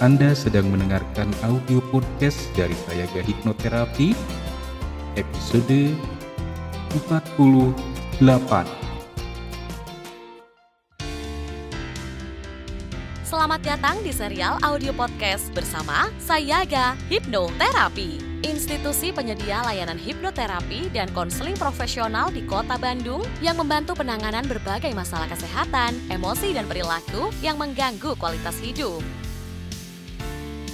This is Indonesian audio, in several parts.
Anda sedang mendengarkan audio podcast dari Sayaga Hipnoterapi episode 48. Selamat datang di serial audio podcast bersama Sayaga Hipnoterapi. Institusi penyedia layanan hipnoterapi dan konseling profesional di Kota Bandung yang membantu penanganan berbagai masalah kesehatan, emosi, dan perilaku yang mengganggu kualitas hidup.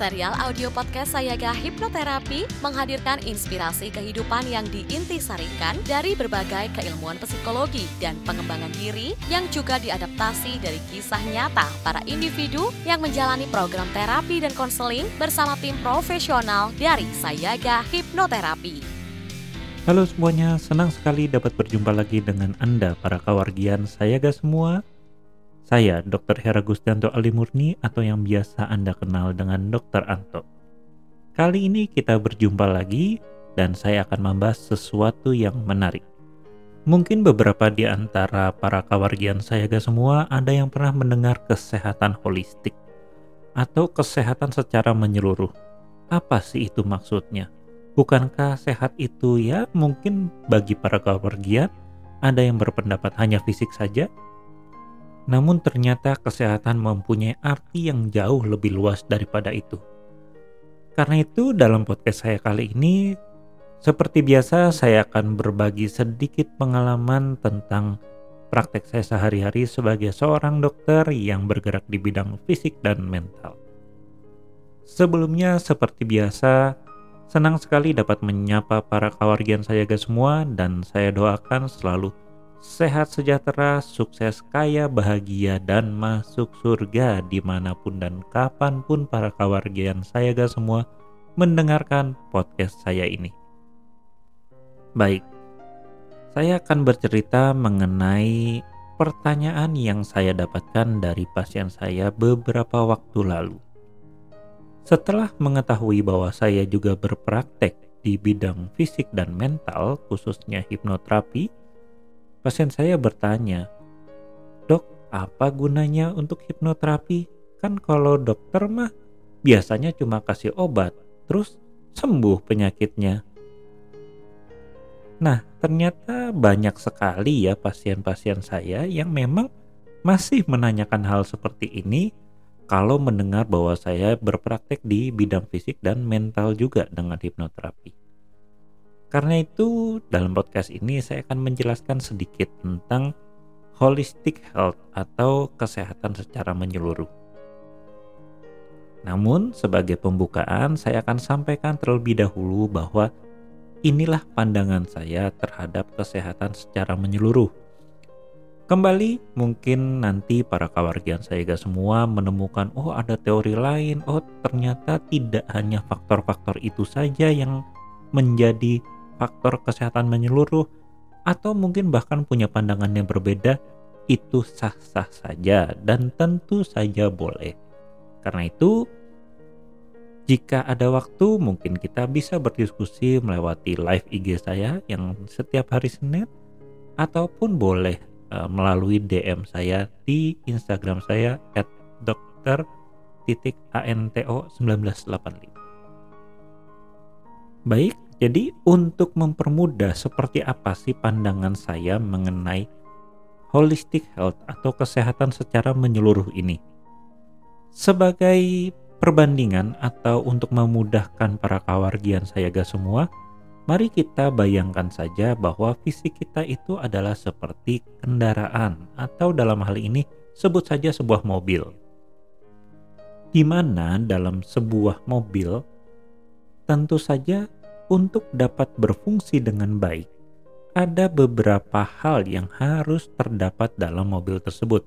Serial audio podcast Sayaga Hipnoterapi menghadirkan inspirasi kehidupan yang diintisarikan dari berbagai keilmuan psikologi dan pengembangan diri yang juga diadaptasi dari kisah nyata para individu yang menjalani program terapi dan konseling bersama tim profesional dari Sayaga Hipnoterapi. Halo semuanya, senang sekali dapat berjumpa lagi dengan Anda para kawargian Sayaga semua saya Dr. Hera Gustianto Ali Murni atau yang biasa Anda kenal dengan Dr. Anto. Kali ini kita berjumpa lagi dan saya akan membahas sesuatu yang menarik. Mungkin beberapa di antara para kawargian saya gak semua ada yang pernah mendengar kesehatan holistik atau kesehatan secara menyeluruh. Apa sih itu maksudnya? Bukankah sehat itu ya mungkin bagi para kawargian ada yang berpendapat hanya fisik saja namun ternyata kesehatan mempunyai arti yang jauh lebih luas daripada itu. Karena itu dalam podcast saya kali ini, seperti biasa saya akan berbagi sedikit pengalaman tentang praktek saya sehari-hari sebagai seorang dokter yang bergerak di bidang fisik dan mental. Sebelumnya seperti biasa, senang sekali dapat menyapa para kawargian saya semua dan saya doakan selalu sehat sejahtera, sukses, kaya, bahagia, dan masuk surga di mana pun dan kapan pun para kawargian saya gak semua mendengarkan podcast saya ini. Baik, saya akan bercerita mengenai pertanyaan yang saya dapatkan dari pasien saya beberapa waktu lalu. Setelah mengetahui bahwa saya juga berpraktek di bidang fisik dan mental, khususnya hipnoterapi, Pasien saya bertanya, Dok, apa gunanya untuk hipnoterapi? Kan kalau dokter mah biasanya cuma kasih obat, terus sembuh penyakitnya. Nah, ternyata banyak sekali ya pasien-pasien saya yang memang masih menanyakan hal seperti ini kalau mendengar bahwa saya berpraktek di bidang fisik dan mental juga dengan hipnoterapi. Karena itu, dalam podcast ini saya akan menjelaskan sedikit tentang holistic health atau kesehatan secara menyeluruh. Namun, sebagai pembukaan, saya akan sampaikan terlebih dahulu bahwa inilah pandangan saya terhadap kesehatan secara menyeluruh. Kembali, mungkin nanti para kawargian saya gak semua menemukan, oh ada teori lain, oh ternyata tidak hanya faktor-faktor itu saja yang menjadi faktor kesehatan menyeluruh atau mungkin bahkan punya pandangan yang berbeda itu sah-sah saja dan tentu saja boleh. Karena itu jika ada waktu mungkin kita bisa berdiskusi melewati live IG saya yang setiap hari Senin ataupun boleh uh, melalui DM saya di Instagram saya dokter titik anto 1985. Baik, jadi untuk mempermudah seperti apa sih pandangan saya mengenai holistic health atau kesehatan secara menyeluruh ini. Sebagai perbandingan atau untuk memudahkan para kawargian saya gak semua, mari kita bayangkan saja bahwa fisik kita itu adalah seperti kendaraan atau dalam hal ini sebut saja sebuah mobil. Di mana dalam sebuah mobil tentu saja untuk dapat berfungsi dengan baik, ada beberapa hal yang harus terdapat dalam mobil tersebut.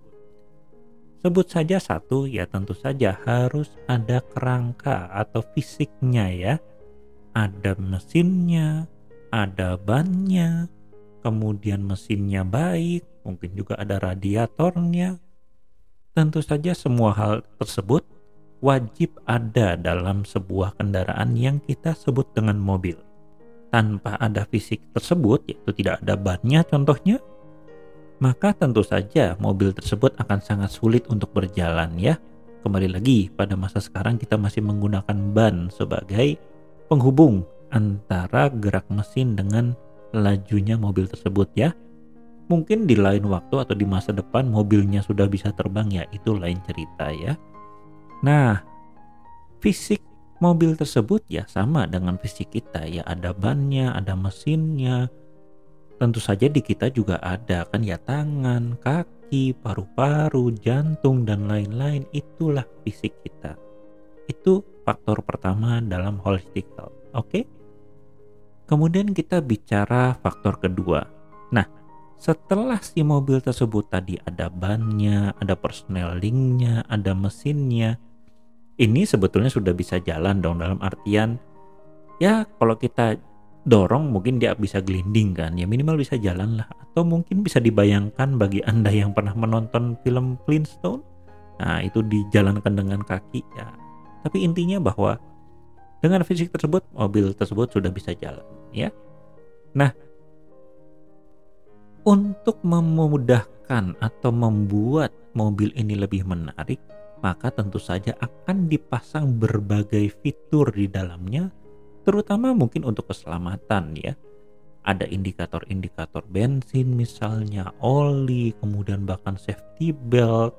Sebut saja satu, ya tentu saja harus ada kerangka atau fisiknya ya. Ada mesinnya, ada bannya, kemudian mesinnya baik, mungkin juga ada radiatornya. Tentu saja semua hal tersebut wajib ada dalam sebuah kendaraan yang kita sebut dengan mobil. Tanpa ada fisik tersebut, yaitu tidak ada bannya contohnya, maka tentu saja mobil tersebut akan sangat sulit untuk berjalan ya. Kembali lagi pada masa sekarang kita masih menggunakan ban sebagai penghubung antara gerak mesin dengan lajunya mobil tersebut ya. Mungkin di lain waktu atau di masa depan mobilnya sudah bisa terbang ya, itu lain cerita ya. Nah, fisik mobil tersebut ya sama dengan fisik kita ya ada bannya, ada mesinnya. Tentu saja di kita juga ada kan ya tangan, kaki, paru-paru, jantung dan lain-lain itulah fisik kita. Itu faktor pertama dalam holistic health. Oke? Okay? Kemudian kita bicara faktor kedua. Nah, setelah si mobil tersebut tadi ada bannya, ada persnelingnya, ada mesinnya, ini sebetulnya sudah bisa jalan dong dalam artian ya kalau kita dorong mungkin dia bisa gelinding kan ya minimal bisa jalan lah. Atau mungkin bisa dibayangkan bagi anda yang pernah menonton film Flintstone nah itu dijalankan dengan kaki ya. Tapi intinya bahwa dengan fisik tersebut mobil tersebut sudah bisa jalan ya. Nah untuk memudahkan atau membuat mobil ini lebih menarik maka tentu saja akan dipasang berbagai fitur di dalamnya, terutama mungkin untuk keselamatan ya. Ada indikator-indikator bensin misalnya, oli, kemudian bahkan safety belt,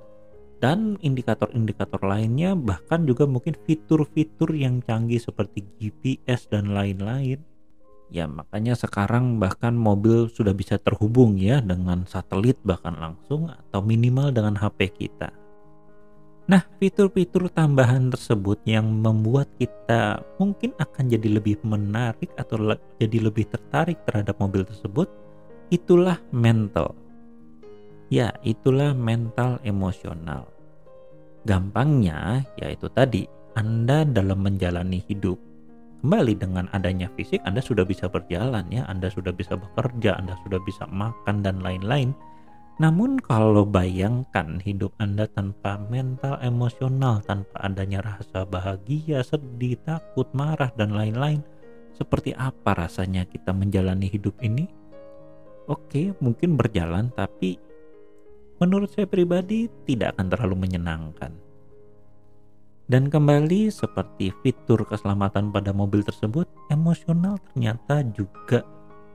dan indikator-indikator lainnya bahkan juga mungkin fitur-fitur yang canggih seperti GPS dan lain-lain. Ya makanya sekarang bahkan mobil sudah bisa terhubung ya dengan satelit bahkan langsung atau minimal dengan HP kita. Nah, fitur-fitur tambahan tersebut yang membuat kita mungkin akan jadi lebih menarik atau le jadi lebih tertarik terhadap mobil tersebut, itulah mental. Ya, itulah mental emosional. Gampangnya, yaitu tadi, Anda dalam menjalani hidup. Kembali dengan adanya fisik, Anda sudah bisa berjalan ya, Anda sudah bisa bekerja, Anda sudah bisa makan dan lain-lain namun kalau bayangkan hidup Anda tanpa mental emosional, tanpa adanya rasa bahagia, sedih, takut, marah, dan lain-lain, seperti apa rasanya kita menjalani hidup ini? Oke, mungkin berjalan, tapi menurut saya pribadi tidak akan terlalu menyenangkan. Dan kembali seperti fitur keselamatan pada mobil tersebut, emosional ternyata juga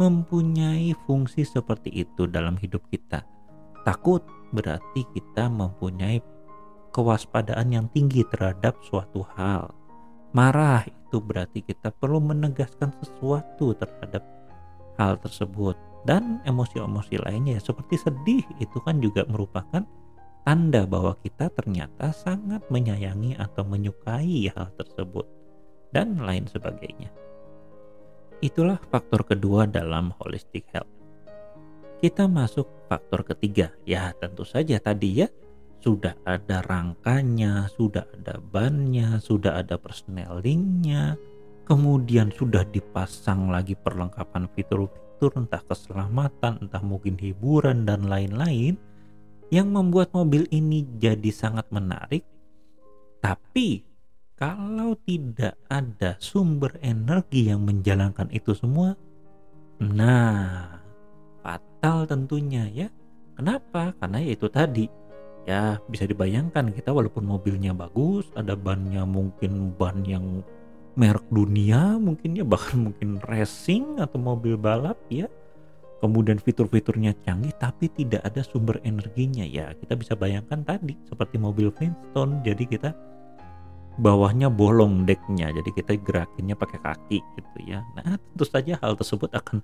mempunyai fungsi seperti itu dalam hidup kita Takut berarti kita mempunyai kewaspadaan yang tinggi terhadap suatu hal. Marah itu berarti kita perlu menegaskan sesuatu terhadap hal tersebut. Dan emosi-emosi lainnya seperti sedih itu kan juga merupakan tanda bahwa kita ternyata sangat menyayangi atau menyukai hal tersebut dan lain sebagainya. Itulah faktor kedua dalam holistic health kita masuk faktor ketiga. Ya, tentu saja tadi ya sudah ada rangkanya, sudah ada bannya, sudah ada persnelingnya, kemudian sudah dipasang lagi perlengkapan fitur-fitur entah keselamatan, entah mungkin hiburan dan lain-lain yang membuat mobil ini jadi sangat menarik. Tapi kalau tidak ada sumber energi yang menjalankan itu semua, nah fatal tentunya ya. Kenapa? Karena ya itu tadi. Ya bisa dibayangkan kita walaupun mobilnya bagus, ada bannya mungkin ban yang merek dunia mungkin ya bahkan mungkin racing atau mobil balap ya. Kemudian fitur-fiturnya canggih tapi tidak ada sumber energinya ya. Kita bisa bayangkan tadi seperti mobil Flintstone jadi kita bawahnya bolong decknya jadi kita gerakinnya pakai kaki gitu ya. Nah tentu saja hal tersebut akan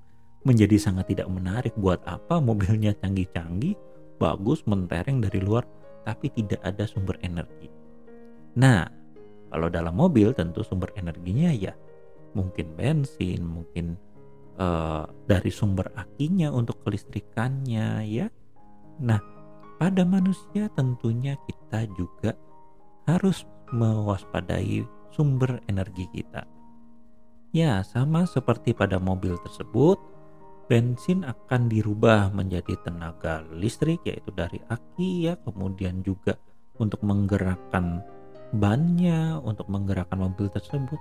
menjadi sangat tidak menarik buat apa mobilnya canggih-canggih, bagus, mentereng dari luar, tapi tidak ada sumber energi. Nah, kalau dalam mobil tentu sumber energinya ya mungkin bensin, mungkin uh, dari sumber akinya untuk kelistrikannya ya. Nah, pada manusia tentunya kita juga harus mewaspadai sumber energi kita. Ya, sama seperti pada mobil tersebut, bensin akan dirubah menjadi tenaga listrik yaitu dari aki ya kemudian juga untuk menggerakkan bannya untuk menggerakkan mobil tersebut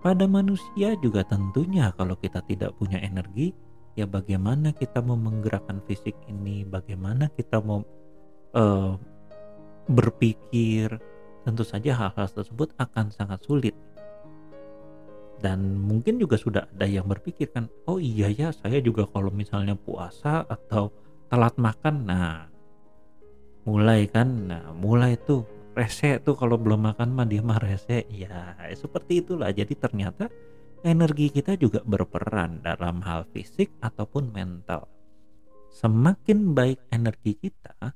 pada manusia juga tentunya kalau kita tidak punya energi ya bagaimana kita mau menggerakkan fisik ini bagaimana kita mau uh, berpikir tentu saja hal-hal tersebut akan sangat sulit. Dan mungkin juga sudah ada yang berpikir kan oh iya ya saya juga kalau misalnya puasa atau telat makan nah mulai kan nah mulai tuh rese tuh kalau belum makan mah dia mah rese. Ya seperti itulah. Jadi ternyata energi kita juga berperan dalam hal fisik ataupun mental. Semakin baik energi kita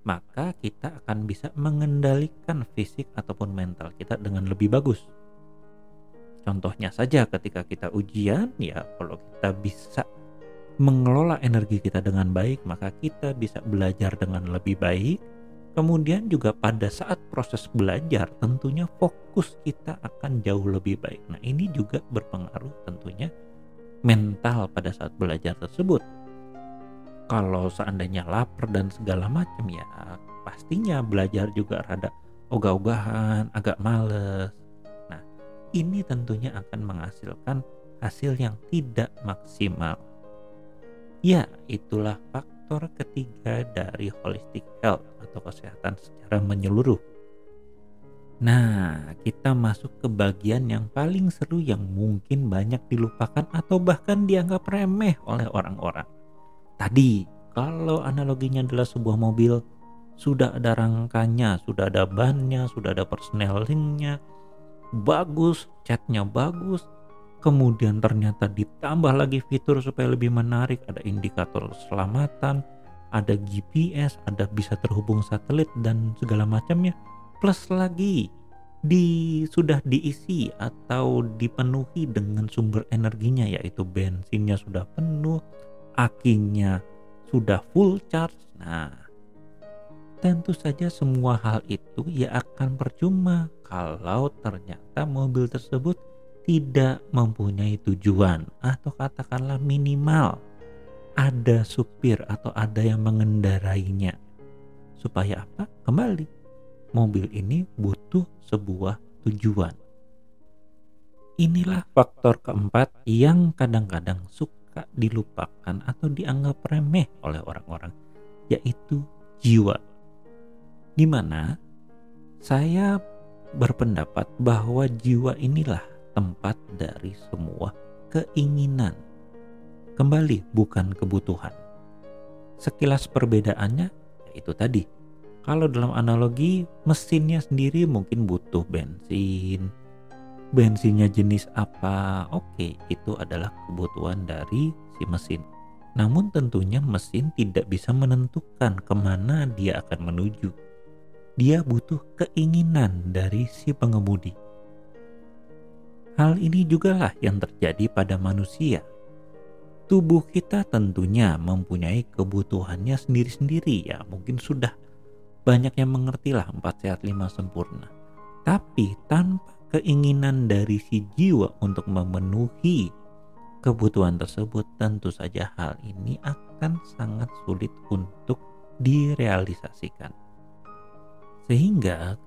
maka kita akan bisa mengendalikan fisik ataupun mental kita dengan lebih bagus. Contohnya saja ketika kita ujian ya kalau kita bisa mengelola energi kita dengan baik maka kita bisa belajar dengan lebih baik. Kemudian juga pada saat proses belajar tentunya fokus kita akan jauh lebih baik. Nah ini juga berpengaruh tentunya mental pada saat belajar tersebut. Kalau seandainya lapar dan segala macam ya pastinya belajar juga rada ogah-ogahan, agak males ini tentunya akan menghasilkan hasil yang tidak maksimal. Ya, itulah faktor ketiga dari holistic health atau kesehatan secara menyeluruh. Nah, kita masuk ke bagian yang paling seru yang mungkin banyak dilupakan atau bahkan dianggap remeh oleh orang-orang. Tadi, kalau analoginya adalah sebuah mobil, sudah ada rangkanya, sudah ada bannya, sudah ada persnelingnya, bagus, catnya bagus, kemudian ternyata ditambah lagi fitur supaya lebih menarik, ada indikator keselamatan, ada GPS, ada bisa terhubung satelit dan segala macamnya. Plus lagi di sudah diisi atau dipenuhi dengan sumber energinya yaitu bensinnya sudah penuh, akinya sudah full charge. Nah, tentu saja semua hal itu ya akan percuma kalau ternyata mobil tersebut tidak mempunyai tujuan atau katakanlah minimal ada supir atau ada yang mengendarainya. Supaya apa? Kembali, mobil ini butuh sebuah tujuan. Inilah faktor keempat yang kadang-kadang suka dilupakan atau dianggap remeh oleh orang-orang, yaitu jiwa di mana saya berpendapat bahwa jiwa inilah tempat dari semua keinginan. Kembali bukan kebutuhan. Sekilas perbedaannya yaitu tadi. Kalau dalam analogi mesinnya sendiri mungkin butuh bensin. Bensinnya jenis apa? Oke, itu adalah kebutuhan dari si mesin. Namun tentunya mesin tidak bisa menentukan ke mana dia akan menuju dia butuh keinginan dari si pengemudi. Hal ini juga lah yang terjadi pada manusia. Tubuh kita tentunya mempunyai kebutuhannya sendiri-sendiri ya. Mungkin sudah banyak yang mengerti lah empat sehat lima sempurna. Tapi tanpa keinginan dari si jiwa untuk memenuhi kebutuhan tersebut tentu saja hal ini akan sangat sulit untuk direalisasikan. Sehingga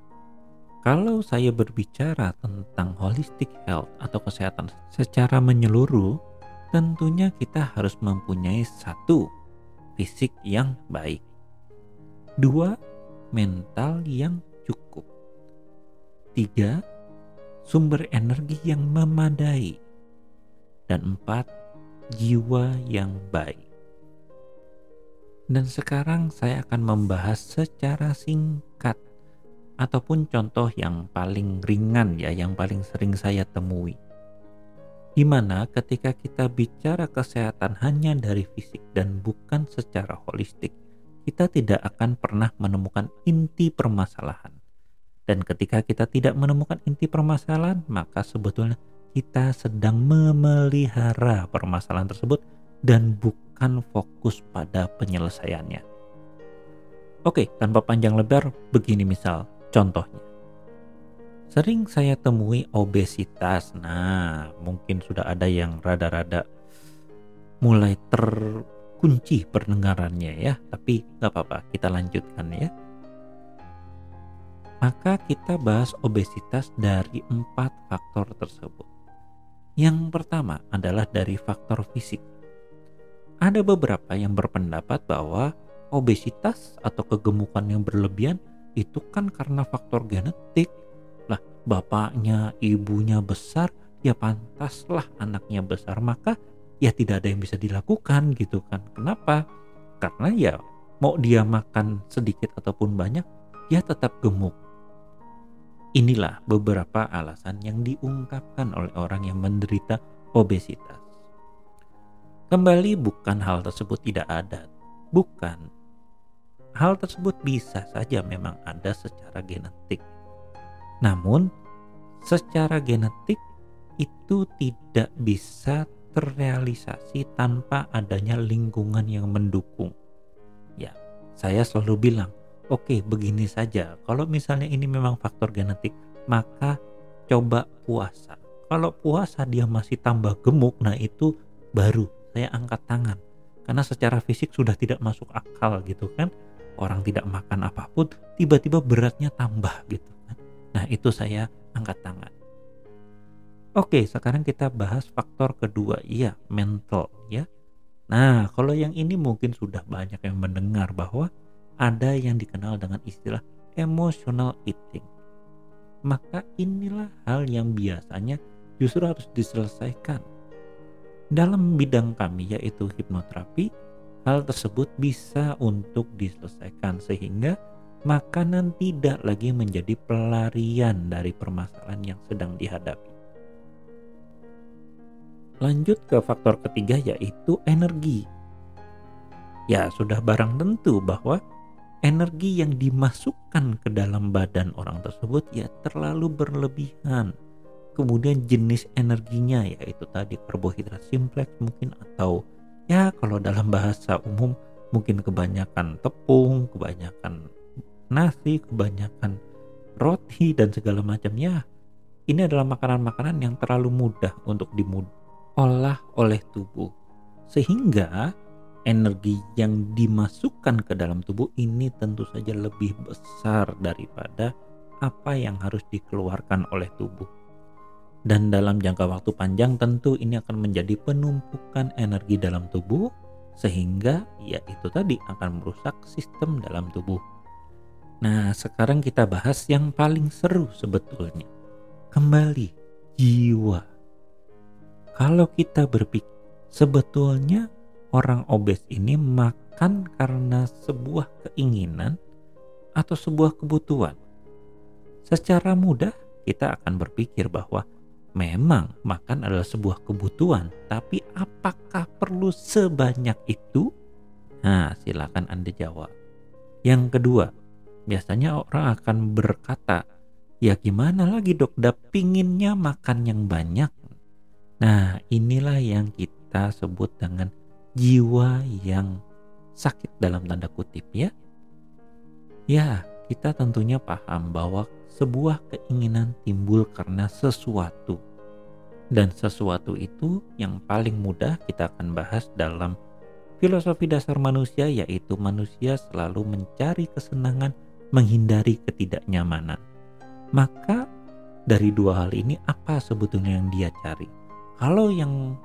kalau saya berbicara tentang holistic health atau kesehatan secara menyeluruh, tentunya kita harus mempunyai satu fisik yang baik, dua mental yang cukup, tiga sumber energi yang memadai, dan empat jiwa yang baik. Dan sekarang saya akan membahas secara singkat ataupun contoh yang paling ringan ya yang paling sering saya temui di mana ketika kita bicara kesehatan hanya dari fisik dan bukan secara holistik kita tidak akan pernah menemukan inti permasalahan dan ketika kita tidak menemukan inti permasalahan maka sebetulnya kita sedang memelihara permasalahan tersebut dan bukan fokus pada penyelesaiannya. Oke, tanpa panjang lebar, begini misal. Contohnya, sering saya temui obesitas. Nah, mungkin sudah ada yang rada-rada mulai terkunci pendengarannya ya, tapi nggak apa-apa, kita lanjutkan ya. Maka kita bahas obesitas dari empat faktor tersebut. Yang pertama adalah dari faktor fisik. Ada beberapa yang berpendapat bahwa obesitas atau kegemukan yang berlebihan itu kan karena faktor genetik. Lah, bapaknya, ibunya besar, ya pantaslah anaknya besar. Maka ya tidak ada yang bisa dilakukan gitu kan. Kenapa? Karena ya mau dia makan sedikit ataupun banyak, dia tetap gemuk. Inilah beberapa alasan yang diungkapkan oleh orang yang menderita obesitas. Kembali bukan hal tersebut tidak ada. Bukan. Hal tersebut bisa saja memang ada secara genetik. Namun, secara genetik itu tidak bisa terrealisasi tanpa adanya lingkungan yang mendukung. Ya, saya selalu bilang, Oke, begini saja. Kalau misalnya ini memang faktor genetik, maka coba puasa. Kalau puasa dia masih tambah gemuk, nah itu baru saya angkat tangan. Karena secara fisik sudah tidak masuk akal gitu kan. Orang tidak makan apa pun, tiba-tiba beratnya tambah gitu kan. Nah itu saya angkat tangan. Oke, sekarang kita bahas faktor kedua, iya mental ya. Nah, kalau yang ini mungkin sudah banyak yang mendengar bahwa ada yang dikenal dengan istilah emotional eating. Maka inilah hal yang biasanya justru harus diselesaikan. Dalam bidang kami yaitu hipnoterapi, hal tersebut bisa untuk diselesaikan sehingga makanan tidak lagi menjadi pelarian dari permasalahan yang sedang dihadapi. Lanjut ke faktor ketiga yaitu energi. Ya, sudah barang tentu bahwa energi yang dimasukkan ke dalam badan orang tersebut ya terlalu berlebihan. Kemudian jenis energinya yaitu tadi karbohidrat simplex mungkin atau ya kalau dalam bahasa umum mungkin kebanyakan tepung, kebanyakan nasi, kebanyakan roti dan segala macamnya. Ini adalah makanan-makanan yang terlalu mudah untuk diolah oleh tubuh. Sehingga energi yang dimasukkan ke dalam tubuh ini tentu saja lebih besar daripada apa yang harus dikeluarkan oleh tubuh. Dan dalam jangka waktu panjang tentu ini akan menjadi penumpukan energi dalam tubuh sehingga ya itu tadi akan merusak sistem dalam tubuh. Nah, sekarang kita bahas yang paling seru sebetulnya. Kembali jiwa. Kalau kita berpikir sebetulnya orang obes ini makan karena sebuah keinginan atau sebuah kebutuhan. Secara mudah kita akan berpikir bahwa memang makan adalah sebuah kebutuhan, tapi apakah perlu sebanyak itu? Nah, silakan Anda jawab. Yang kedua, biasanya orang akan berkata, ya gimana lagi dok, dah pinginnya makan yang banyak. Nah, inilah yang kita sebut dengan jiwa yang sakit dalam tanda kutip ya. Ya, kita tentunya paham bahwa sebuah keinginan timbul karena sesuatu. Dan sesuatu itu yang paling mudah kita akan bahas dalam filosofi dasar manusia yaitu manusia selalu mencari kesenangan menghindari ketidaknyamanan. Maka dari dua hal ini apa sebetulnya yang dia cari? Kalau yang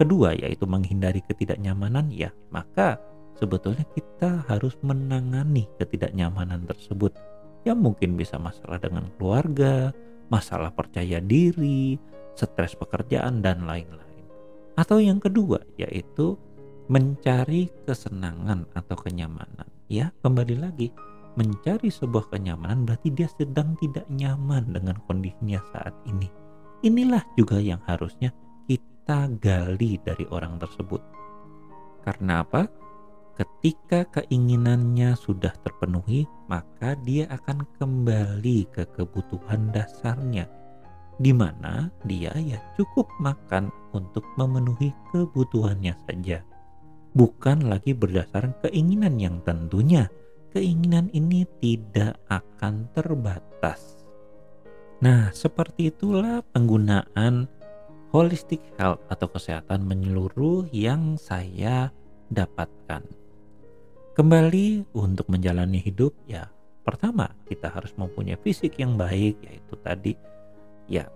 kedua yaitu menghindari ketidaknyamanan ya maka sebetulnya kita harus menangani ketidaknyamanan tersebut yang mungkin bisa masalah dengan keluarga, masalah percaya diri, stres pekerjaan dan lain-lain. Atau yang kedua yaitu mencari kesenangan atau kenyamanan. Ya, kembali lagi mencari sebuah kenyamanan berarti dia sedang tidak nyaman dengan kondisinya saat ini. Inilah juga yang harusnya kita gali dari orang tersebut. Karena apa? Ketika keinginannya sudah terpenuhi, maka dia akan kembali ke kebutuhan dasarnya, di mana dia ya cukup makan untuk memenuhi kebutuhannya saja, bukan lagi berdasarkan keinginan yang tentunya keinginan ini tidak akan terbatas. Nah, seperti itulah penggunaan holistic health atau kesehatan menyeluruh yang saya dapatkan. Kembali untuk menjalani hidup ya pertama kita harus mempunyai fisik yang baik yaitu tadi ya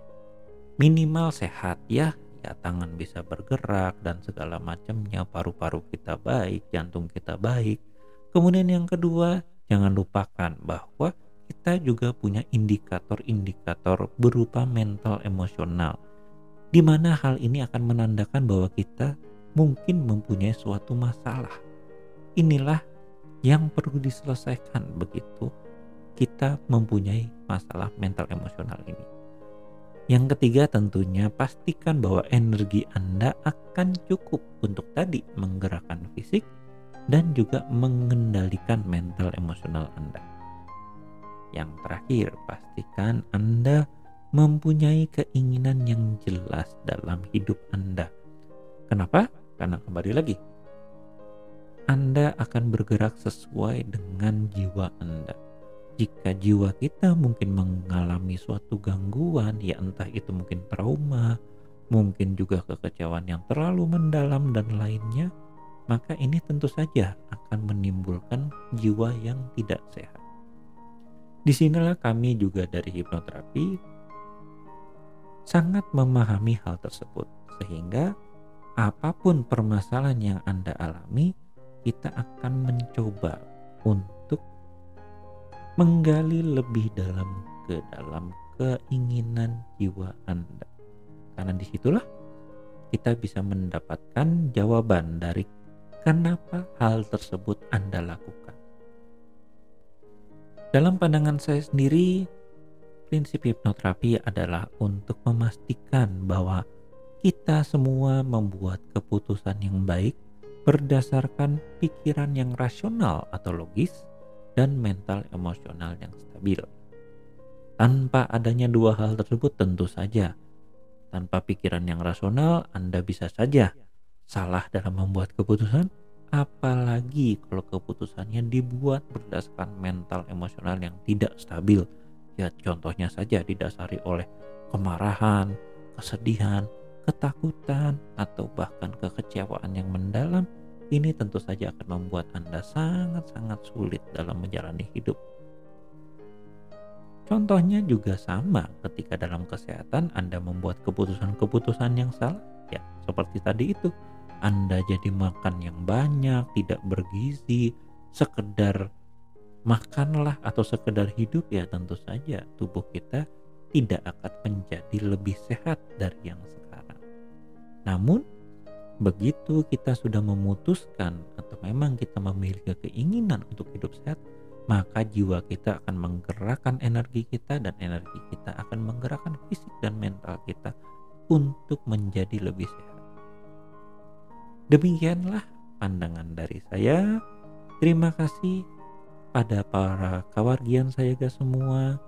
minimal sehat ya ya tangan bisa bergerak dan segala macamnya, paru-paru kita baik, jantung kita baik. Kemudian yang kedua, jangan lupakan bahwa kita juga punya indikator-indikator berupa mental emosional. Di mana hal ini akan menandakan bahwa kita mungkin mempunyai suatu masalah. Inilah yang perlu diselesaikan begitu kita mempunyai masalah mental emosional ini. Yang ketiga tentunya pastikan bahwa energi Anda akan cukup untuk tadi menggerakkan fisik dan juga mengendalikan mental emosional Anda. Yang terakhir, pastikan Anda mempunyai keinginan yang jelas dalam hidup Anda. Kenapa? Karena kembali lagi, Anda akan bergerak sesuai dengan jiwa Anda jika jiwa kita mungkin mengalami suatu gangguan, ya entah itu mungkin trauma, mungkin juga kekecewaan yang terlalu mendalam dan lainnya, maka ini tentu saja akan menimbulkan jiwa yang tidak sehat. Di sinilah kami juga dari hipnoterapi sangat memahami hal tersebut, sehingga apa pun permasalahan yang Anda alami, kita akan mencoba untuk menggali lebih dalam ke dalam keinginan jiwa Anda. Karena di situlah kita bisa mendapatkan jawaban dari kenapa hal tersebut Anda lakukan. Dalam pandangan saya sendiri, prinsip hipnoterapi adalah untuk memastikan bahwa kita semua membuat keputusan yang baik berdasarkan pikiran yang rasional atau logis dan mental emosional yang stabil. Tanpa adanya dua hal tersebut tentu saja, tanpa pikiran yang rasional Anda bisa saja salah dalam membuat keputusan, apalagi kalau keputusannya dibuat berdasarkan mental emosional yang tidak stabil. Ya contohnya saja didasari oleh kemarahan, kesedihan, ketakutan, atau bahkan kekecewaan yang mendalam ini tentu saja akan membuat Anda sangat-sangat sulit dalam menjalani hidup. Contohnya juga sama ketika dalam kesehatan Anda membuat keputusan-keputusan yang salah, ya seperti tadi itu. Anda jadi makan yang banyak, tidak bergizi, sekedar makanlah atau sekedar hidup ya tentu saja tubuh kita tidak akan menjadi lebih sehat dari yang. Namun begitu kita sudah memutuskan atau memang kita memiliki keinginan untuk hidup sehat, maka jiwa kita akan menggerakkan energi kita dan energi kita akan menggerakkan fisik dan mental kita untuk menjadi lebih sehat. Demikianlah pandangan dari saya. Terima kasih pada para kawargian saya semua.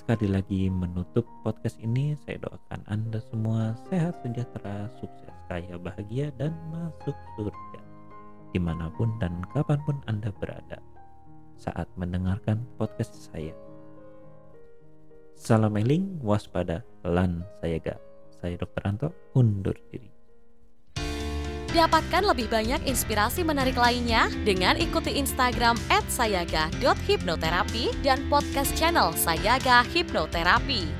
Sekali lagi menutup podcast ini, saya doakan Anda semua sehat, sejahtera, sukses kaya bahagia dan masuk surga di mana pun dan kapan pun Anda berada saat mendengarkan podcast saya. Salam eling, waspada, lan sayaga. Saya Dr. Anto, undur diri. Dapatkan lebih banyak inspirasi menarik lainnya dengan ikuti Instagram @sayaga.hipnoterapi dan podcast channel Sayaga Hipnoterapi.